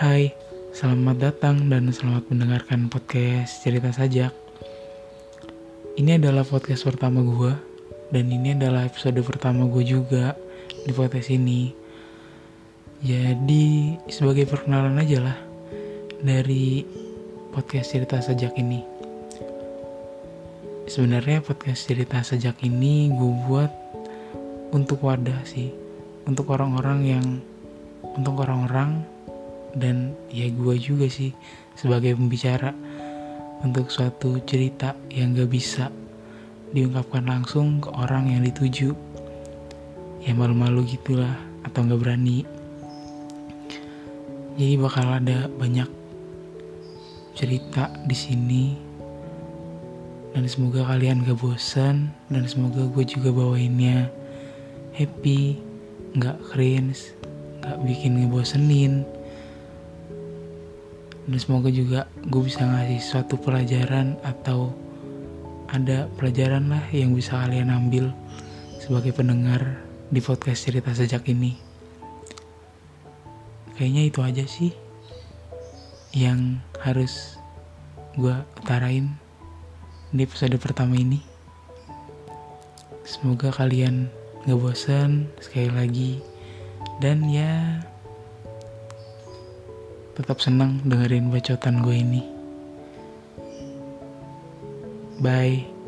Hai, selamat datang dan selamat mendengarkan podcast Cerita Sajak. Ini adalah podcast pertama gue, dan ini adalah episode pertama gue juga di podcast ini. Jadi, sebagai perkenalan aja lah dari podcast Cerita Sajak ini. Sebenarnya podcast Cerita Sajak ini gue buat untuk wadah sih, untuk orang-orang yang untuk orang-orang dan ya gue juga sih sebagai pembicara untuk suatu cerita yang gak bisa diungkapkan langsung ke orang yang dituju ya malu-malu gitulah atau gak berani. Jadi bakal ada banyak cerita di sini dan semoga kalian gak bosan dan semoga gue juga bawainnya happy nggak cringe nggak bikin ngebosenin dan semoga juga gue bisa ngasih suatu pelajaran atau ada pelajaran lah yang bisa kalian ambil sebagai pendengar di podcast cerita sejak ini. Kayaknya itu aja sih yang harus gue utarain di episode pertama ini. Semoga kalian gak bosan sekali lagi. Dan ya tetap senang dengerin bacotan gue ini. Bye.